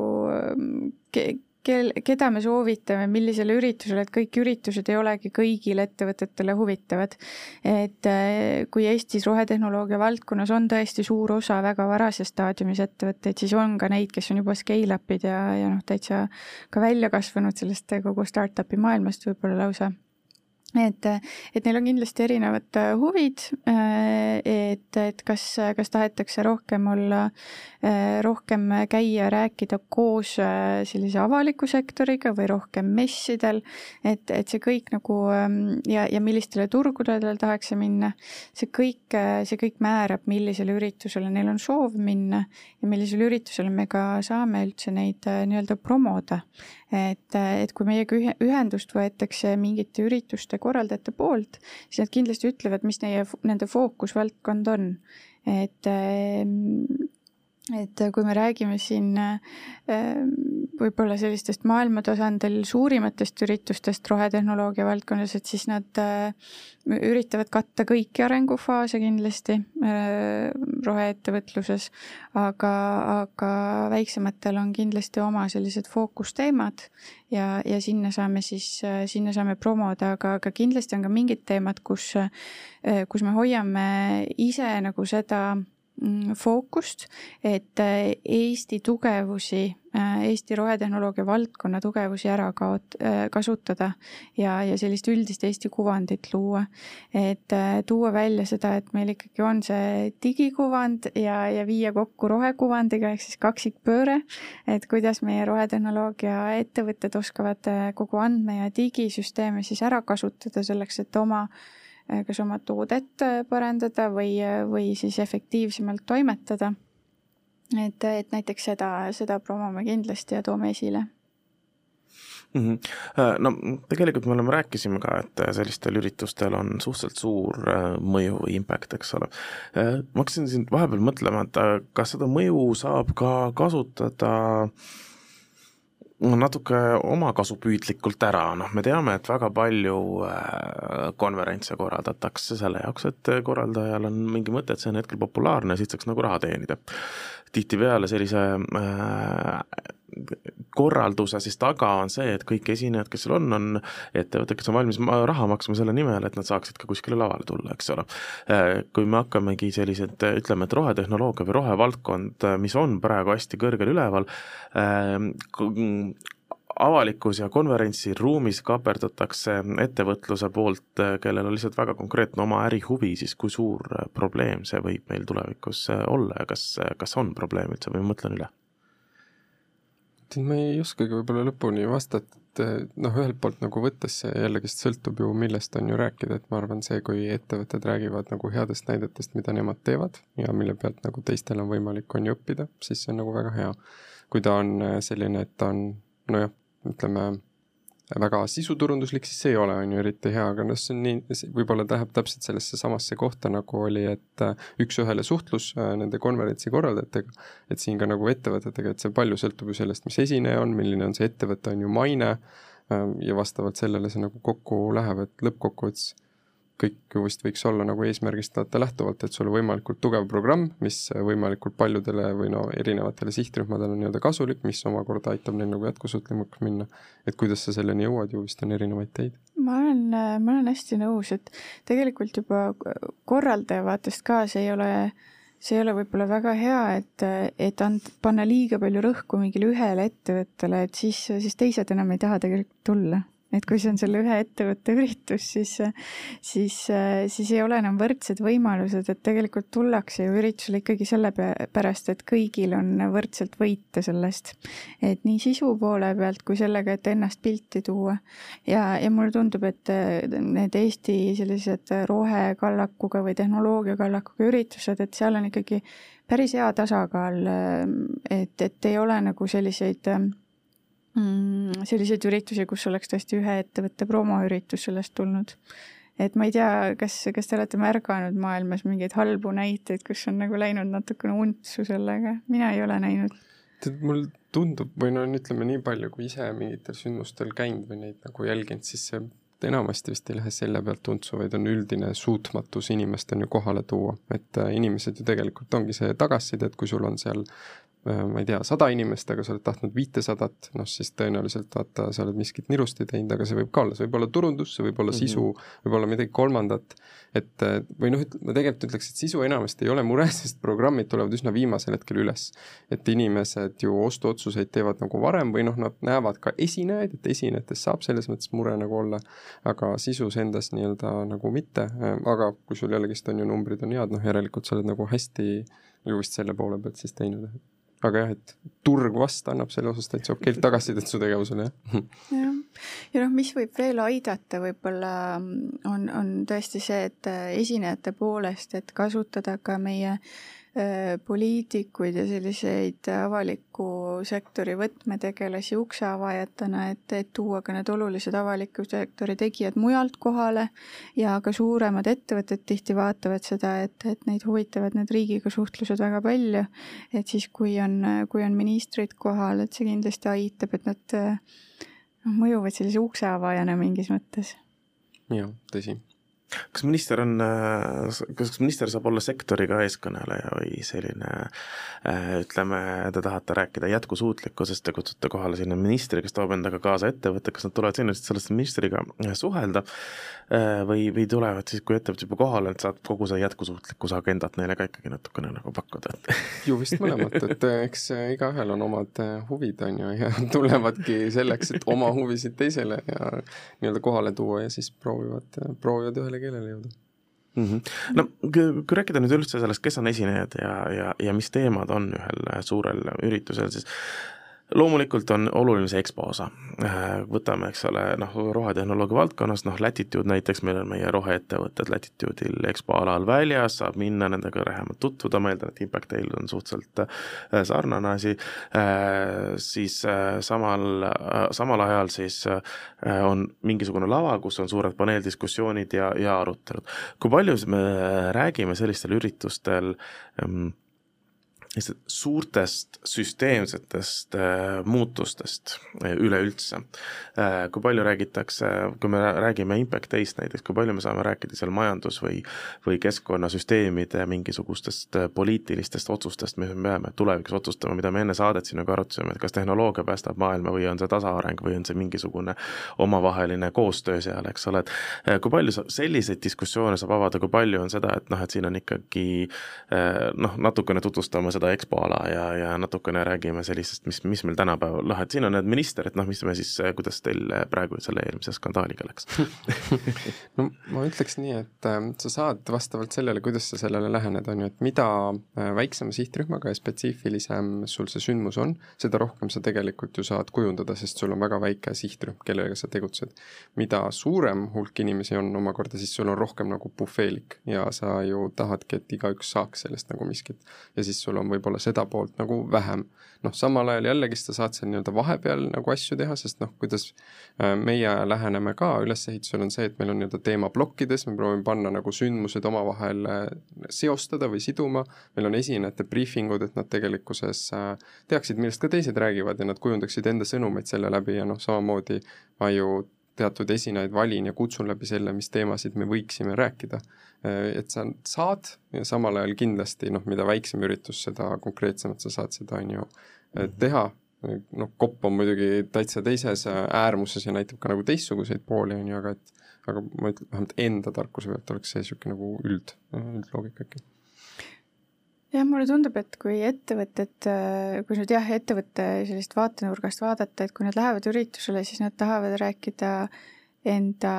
ke, kel, keda me soovitame, millisele üritusele, et kõik üritused ei olegi kõigile ettevõtetele huvitavad. et äh, kui Eestis rohetehnoloogia valdkonnas on tõesti suur osa väga varases staadiumis ettevõtteid, siis on ka neid, kes on juba scale-up'id ja, ja noh, täitsa ka välja kasvanud sellest kogu startup'i maailmast võib-olla lausa et, et neil on kindlasti erinevad äh, huvid, äh, et, et kas, kas tahetakse rohkem olla, äh, rohkem käia, rääkida koos sellise avaliku sektoriga või rohkem messidel, et, et see kõik nagu ähm, ja, ja millistele turgudele tahakse minna, see kõik, see kõik määrab, millisele üritusele neil on soov minna ja millisele üritusele me ka saame üldse neid nii-öelda promoda et, et kui meiega ühendust võetakse mingite ürituste korraldajate poolt, siis nad kindlasti ütlevad, mis neie, nende fookusvaldkond on. et ehm, et kui me räägime siin ehm, võib-olla sellistest maailma tasandil suurimatest üritustest rohetehnoloogia valdkonnas, et siis nad äh, üritavad katta kõiki arengufaase kindlasti äh, roheettevõtluses, aga, aga väiksematel on kindlasti oma sellised fookusteemad ja, ja sinna saame siis, äh, sinna saame promoda, aga, aga kindlasti on ka mingid teemad, kus, kus me hoiame ise nagu seda fookust, et äh, Eesti tugevusi, äh, Eesti rohetehnoloogia valdkonna tugevusi ära kaot-, äh, kasutada ja, ja sellist üldist Eesti kuvandit luua. et tuua välja seda, et meil ikkagi on see digikuvand ja, ja viia kokku rohekuvandiga ehk siis kaksikpööre, et kuidas meie rohetehnoloogia ettevõtted oskavad kogu andme- ja digisüsteeme siis ära kasutada selleks, et oma Äh, kas oma toodet äh, parandada või, äh, või siis efektiivsemalt toimetada. et, et näiteks seda, seda promome kindlasti ja toome esile mm. -hmm. No tegelikult me oleme, rääkisime ka, et sellistel üritustel on suhteliselt suur mõju või impact, eks ole. ma hakkasin siin vahepeal mõtlema, et kas seda mõju saab ka kasutada natuke omakasupüüdlikult ära, noh, me teame, et väga palju konverentse korraldatakse selle jaoks, et korraldajal on mingi mõte, et see on hetkel populaarne, siit saaks nagu raha teenida. Tihtipeale sellise äh, korralduse siis taga on see, et kõik esinejad, kes seal on, on ettevõtted, kes on valmis raha maksma selle nimel, et nad saaksid ka kuskile lavale tulla, eks ole. Kui me hakkamegi sellised, ütleme, et rohetehnoloogia või rohevaldkond, mis on praegu hästi kõrgel üleval, avalikus ja konverentsiruumis kaaperdatakse ettevõtluse poolt, kellel on lihtsalt väga konkreetne oma ärihuvi, siis kui suur probleem see võib meil tulevikus olla ja kas, kas on probleem üldse või ma mõtlen üle? ma ei oskagi võib-olla lõpuni vastata, et noh, ühelt poolt nagu võttes see jällegist sõltub ju, millest on ju rääkida, et ma arvan, see, kui ettevõtted räägivad nagu headest näidetest, mida nemad teevad ja mille pealt nagu teistel on võimalik, on ju õppida, siis see on nagu väga hea. kui ta on selline, et ta on nojah, ütleme väga sisuturunduslik, siis see ei ole, on ju, eriti hea, aga noh, see on nii, võib-olla läheb täpselt sellesse samasse kohta, nagu oli, et äh, üks-ühele suhtlus äh, nende konverentsi korraldajatega, et siin ka nagu ettevõtetega, et see palju sõltub ju sellest, mis esineja on, milline on see ettevõte, on ju, maine, ähm, ja vastavalt sellele see nagu kokku läheb, et lõppkokkuvõttes kõik ju vist võiks olla nagu eesmärgist vaata lähtuvalt, et sul on võimalikult tugev programm, mis võimalikult paljudele või no erinevatele sihtrühmadele on nii-öelda kasulik, mis omakorda aitab neil nagu jätkusuutlikumaks minna. et kuidas sa selleni jõuad ju vist on erinevaid teid. ma olen, ma olen hästi nõus, et tegelikult juba korraldaja vaatest ka see ei ole see ei ole võib-olla väga hea, et, et and-, panna liiga palju rõhku mingile ühele ettevõttele, et siis, siis teised enam ei taha tegelikult tulla et kui see on selle ühe ettevõtte üritus, siis, siis, siis ei ole enam võrdsed võimalused, et tegelikult tullakse ju üritusele ikkagi sellepärast, et kõigil on võrdselt võita sellest. et nii sisu poole pealt kui sellega, et ennast pilti tuua. ja, ja mulle tundub, et need Eesti sellised rohekallakuga või tehnoloogiakallakuga üritused, et seal on ikkagi päris hea tasakaal, et, et ei ole nagu selliseid mm, selliseid üritusi, kus oleks tõesti ühe ettevõtte promoüritus sellest tulnud. et ma ei tea, kas, kas te olete märganud maailmas mingeid halbu näiteid, kus on nagu läinud natukene untsu sellega, mina ei ole näinud. tead, mul tundub või no ütleme nii palju, kui ise mingitel sündmustel käinud või neid nagu jälginud, siis see enamasti vist ei lähe selle pealt untsu, vaid on üldine suutmatus inimest on ju kohale tuua, et äh, inimesed ju tegelikult ongi see tagasiside, et kui sul on seal ma ei tea, sada inimest, aga sa oled tahtnud viitesadat, noh siis tõenäoliselt vaata, sa oled miskit nirusti teinud, aga see võib ka olla, see võib olla turundus, see võib olla mm -hmm. sisu, võib olla midagi kolmandat, et või noh, ma tegelikult ütleks, et sisu enamasti ei ole mure, [LAUGHS] sest programmid tulevad üsna viimasel hetkel üles. et inimesed ju ostuotsuseid teevad nagu varem või noh, nad näevad ka esinejaid, et esinejatest saab selles mõttes mure nagu olla, aga sisus endas nii-öelda nagu mitte, aga kui sul jällegist on ju numbrid on head, noh järelikult sa oled nagu hästi ju vist selle poole pealt siis teinud aga jah, et turg vast annab selle osas täitsa okeilt tagasisidet su tegevusele, jah. jah, ja noh, mis võib veel aidata, võib-olla on, on tõesti see, et esinejate poolest, et kasutada ka meie äh, Äh, poliitikuid ja selliseid avaliku sektori võtmetegelasi ukseavajatena, et, et tuua ka need olulised avaliku sektori tegijad mujalt kohale ja ka suuremad ettevõtted tihti vaatavad seda, et, et neid huvitavad need riigiga suhtlused väga palju. et siis, kui on, kui on ministrid kohal, et see kindlasti aitab, et nad noh, mõjuvad sellise ukseavajana mingis mõttes. jah, tõsi kas minister on, äh, kas minister saab olla sektoriga eeskõneleja või selline äh, ütleme, te tahate rääkida jätkusuutlikkusest ja kutsute kohale sinna ministri, kes toob endaga kaasa ettevõtte, kas nad tulevad sinna, et sellest ministriga äh, suhelda või, või tulevad siis, kui ettevõte juba kohal on, et saab kogu see jätkusuutlikkuse agendat neile ka ikkagi natukene nagu pakkuda, [LAUGHS] ju vist mõlemat, et eks igaühel on omad huvid, on ju, ja [LAUGHS] tulevadki selleks, et oma huvisid teisele ja nii-öelda kohale tuua ja siis proovivad, proovivad ühele keelele jõuda mm. -hmm. no kui rääkida nüüd üldse sellest, kes on esinejad ja, ja, ja mis teemad on ühel suurel üritusel, siis loomulikult on oluline see EXPO osa, äh, võtame, eks ole, noh, rohetehnoloogia valdkonnas, noh, Latitude näiteks, meil on meie roheettevõtted Latitude'il EXPO alal väljas, saab minna nendega lähemalt tutvuda, ma eeldan, et Impact Tail on suhteliselt äh, sarnane asi, äh, siis samal, samal ajal siis on mingisugune lava, kus on suured paneeldiskussioonid ja, ja arutelud. kui palju me räägime sellistel üritustel ähm, lihtsalt suurtest süsteemsetest äh, muutustest äh, üleüldse äh,. kui palju räägitakse, kui me räägime Impact Day'st näiteks, kui palju me saame rääkida seal majandus- või või keskkonnasüsteemide mingisugustest poliitilistest otsustest, mis me peame tulevikus otsustama, mida me enne saadet siin nagu arutasime, et kas tehnoloogia päästab maailma või on see tasaareng või on see mingisugune omavaheline koostöö seal, eks ole, et kui palju selliseid diskussioone saab avada, kui palju on seda, et noh, et siin on ikkagi noh, natukene tutvustama seda seda EXPO ala ja, ja natukene räägime sellisest, mis, mis meil tänapäeval, noh et siin on need minister, et noh, mis me siis, kuidas teil praegu selle eelmise skandaaliga läks [LAUGHS] no ma ütleks nii, et äh, sa saad vastavalt sellele, kuidas sa sellele lähened, on ju, et mida äh, väiksema sihtrühmaga ja spetsiifilisem sul see sündmus on, seda rohkem sa tegelikult ju saad kujundada, sest sul on väga väike sihtrühm, kellega sa tegutsed. mida suurem hulk inimesi on omakorda, siis sul on rohkem nagu bufeelik ja sa ju tahadki, et igaüks saaks sellest nagu miskit. ja siis sul on võib-olla seda poolt nagu vähem. noh, samal ajal jällegist sa saad seal nii-öelda vahepeal nagu asju teha, sest noh, kuidas äh, meie läheneme ka ülesehitusel, on see, et meil on nii-öelda teemaplokkides, me proovime panna nagu sündmused omavahel äh, seostada või siduma, meil on esinejate briifingud, et nad tegelikkuses äh, teaksid, millest ka teised räägivad ja nad kujundaksid enda sõnumeid selle läbi ja noh, samamoodi ma ju teatud esinejaid valin ja kutsun läbi selle, mis teemasid me võiksime rääkida. Et sa saad ja samal ajal kindlasti noh, mida väiksem üritus, seda konkreetsemalt sa saad seda, on ju, teha, noh, kopp on muidugi täitsa teises äärmuses ja näitab ka nagu teistsuguseid pooli, on ju, aga et aga ma ütlen, vähemalt enda tarkuse pealt oleks see niisugune nagu üld, üldloogika äkki. Jah, mulle tundub, et kui ettevõtted, kui nüüd jah, ettevõtte sellisest vaatenurgast vaadata, et kui nad lähevad üritusele, siis nad tahavad rääkida enda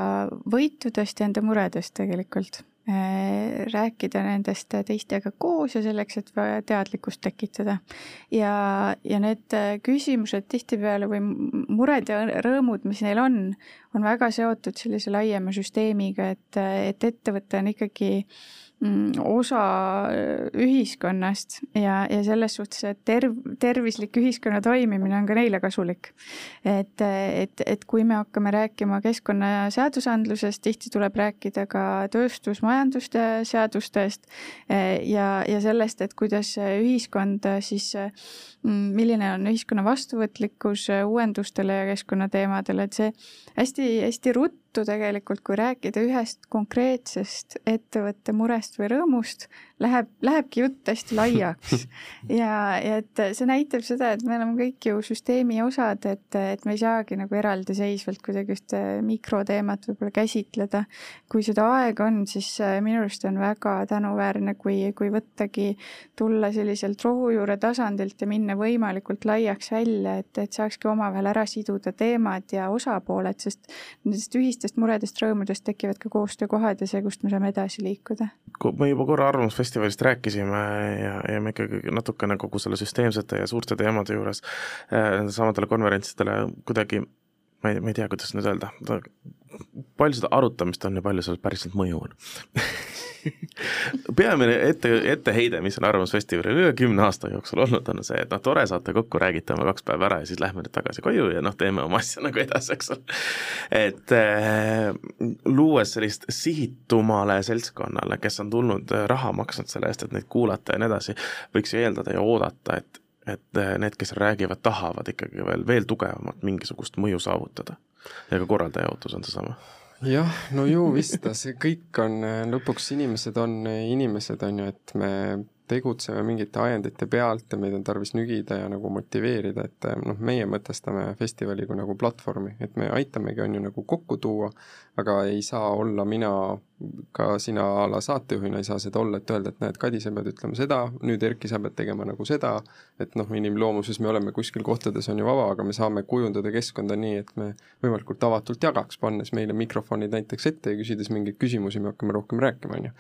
võitudest ja enda muredest tegelikult. Rääkida nendest teistega koos ja selleks, et teadlikkust tekitada. ja, ja need küsimused tihtipeale või mured ja rõõmud, mis neil on, on väga seotud sellise laiema süsteemiga, et, et ettevõte on ikkagi äh, Mm, osa äh, ühiskonnast ja, ja selles suhtes, et terv-, tervislik ühiskonna toimimine on ka neile kasulik. et, et, et kui me hakkame rääkima keskkonnaseadusandlusest, tihti tuleb rääkida ka tööstusmajanduste seadustest äh, ja, ja sellest, et kuidas ühiskond siis, mm, milline on ühiskonna vastuvõtlikkus uuendustele ja keskkonnateemadele, et see и стерут juttu tegelikult, kui rääkida ühest konkreetsest ettevõtte murest või rõõmust, läheb, lähebki jutt hästi laiaks. [LAUGHS] ja, ja et see näitab seda, et me oleme kõik ju süsteemi osad, et, et me ei saagi nagu eraldiseisvalt kuidagi ühte mikroteemat võib-olla käsitleda. kui seda aega on, siis äh, minu arust on väga tänuväärne, kui, kui võttagi tulla selliselt rohujuure tasandilt ja minna võimalikult laiaks välja, et, et saakski omavahel ära siduda teemad ja osapooled, sest nendest ühistest väikestest muredest, rõõmudest tekivad ka koostöökohad ja see, kust me saame edasi liikuda. me juba korra Arvamusfestivalist rääkisime ja, ja me ikkagi natukene kogu selle süsteemsete ja suurte teemade juures äh, samadele konverentsidele kuidagi ma ei, ma ei tea, kuidas nüüd öelda, palju seda arutamist on ja palju sellel päriselt mõju on [LAUGHS] peamine ette, etteheide, mis on Arvamusfestivalil üle kümne aasta jooksul olnud, on see, et noh, tore, saate kokku, räägite oma kaks päeva ära ja siis lähme nüüd tagasi koju ja noh, teeme oma asja [LAUGHS] nagu edasi, eks ole. et äh, luues sellist sihitumale seltskonnale, kes on tulnud äh, raha maksnud selle eest, et neid kuulata ja nii edasi, võiks ju eeldada ja oodata, et et äh, need, kes räägivad, tahavad ikkagi veel, veel tugevamat mingisugust mõju saavutada. ja ka korraldaja ootus on seesama jah, no ju vist, see kõik on, lõpuks inimesed on inimesed, on ju, et me tegutseme mingite ajendite pealt ja meid on tarvis nügida ja nagu motiveerida, et noh, meie mõtestame festivali kui nagu platvormi, et me aitamegi, on ju, nagu kokku tuua, aga ei saa olla mina ka sina a la saatejuhina ei saa seda olla, et öelda, et näed, Kadi, sa pead ütlema seda, nüüd Erki, sa pead tegema nagu seda, et noh, inimloomuses me oleme kuskil kohtades on ju vaba, aga me saame kujundada keskkonda nii, et me võimalikult avatult jagaks, pannes meile mikrofonid näiteks ette ja küsides mingeid küsimusi, me hakkame rohkem rääkima, on ju.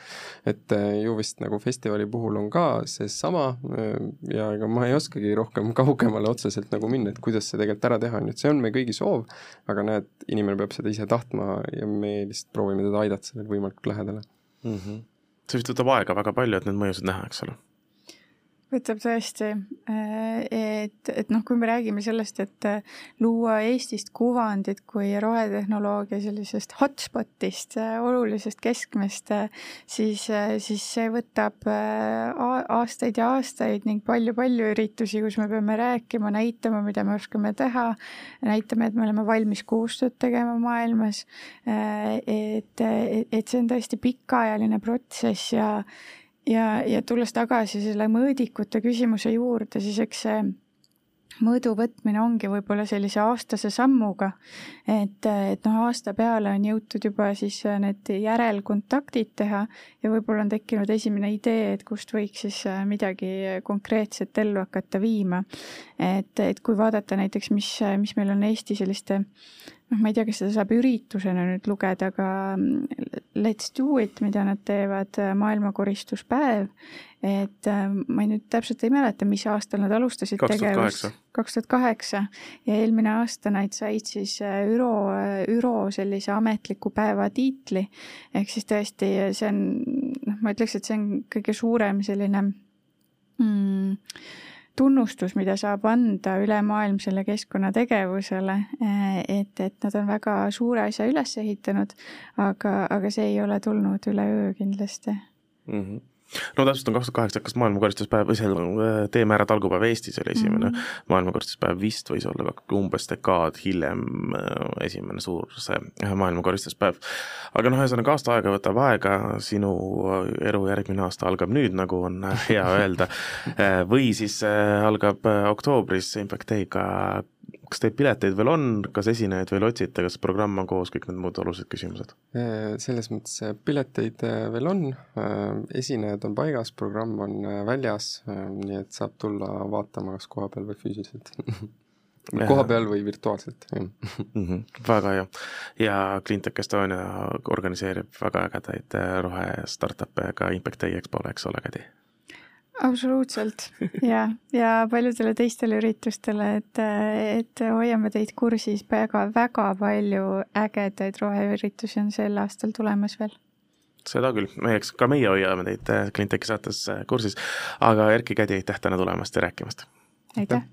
et äh, ju vist nagu festivali puhul on ka seesama äh, ja ega ma ei oskagi rohkem kaugemale otseselt nagu minna, et kuidas see tegelikult ära teha, on ju, et see on meie kõigi soov, aga näed, inimene peab seda ise tahtma ja me lihtsalt proovime teda aidata sellel võimalikult võimalikult lähedale mm. -hmm. see vist võtab aega väga palju, et neid mõjusid näha, eks ole võtab tõesti, äh, et, et noh, kui me räägime sellest, et äh, luua Eestist kuvandit kui rohetehnoloogia sellisest hotspotist, äh, olulisest keskmest, siis, siis see võtab aastaid ja aastaid ning palju-palju üritusi, kus me peame rääkima, näitama, mida me oskame teha, näitame, et me oleme valmis koostööd tegema maailmas. et, et see on tõesti pikaajaline protsess ja ja, ja tulles tagasi selle mõõdikute küsimuse juurde, siis eks see mõõdu võtmine ongi võib-olla sellise aastase sammuga, et, et noh, aasta peale on jõutud juba siis need järelkontaktid teha ja võib-olla on tekkinud esimene idee, et kust võiks siis midagi konkreetset ellu hakata viima. et, et kui vaadata näiteks, mis, mis meil on Eesti selliste noh, ma ei tea, kas seda saab üritusena nüüd lugeda, aga mm, Let's do it, mida nad teevad, äh, maailmakoristuspäev, et äh, ma ei nüüd täpselt ei mäleta, mis aastal nad alustasid tegevust. kaks tuhat kaheksa ja eelmine aasta nad said siis äh, ÜRO, ÜRO sellise ametliku päeva tiitli. ehk siis tõesti, see on, noh, ma ütleks, et see on kõige suurem selline mm, tunnustus, mida saab anda ülemaailmsele keskkonnategevusele, et, et nad on väga suure asja üles ehitanud, aga, aga see ei ole tulnud üleöö kindlasti mm. -hmm no täpselt on kaks tuhat kaheksa hakkas maailmakoristuspäev või seal äh, Teeme ära talgupäev Eestis oli esimene mm -hmm. maailmakoristuspäev, vist võis olla umbes dekaad hiljem äh, esimene suur see äh, maailmakoristuspäev. aga noh, ühesõnaga aasta aega võtab aega, sinu elu järgmine aasta algab nüüd, nagu on hea öelda, [LAUGHS] või siis algab oktoobris Impact Day'ga kas teil pileteid veel on, kas esinejaid veel otsite, kas programm on koos, kõik need muud olulised küsimused? selles mõttes pileteid veel on, esinejad on paigas, programm on väljas, nii et saab tulla vaatama kas koha peal või füüsiliselt [LAUGHS] koha peal või virtuaalselt, jah mm. -hmm, väga hea. ja Cleantech Estonia organiseerib väga ägedaid rohe startup'e ka Impact Day EXPO-le, eks ole, Kadi? Absoluutselt. [LAUGHS] Ja, ja paljudele teistele üritustele, et, et hoiame teid kursis, väga, väga palju ägedaid roheüritusi on sel aastal tulemas veel. Seda küll, eks ka meie hoiame teid Cleantechi saates kursis, aga Erki Kädi, aitäh täna tulemast ja rääkimast! aitäh!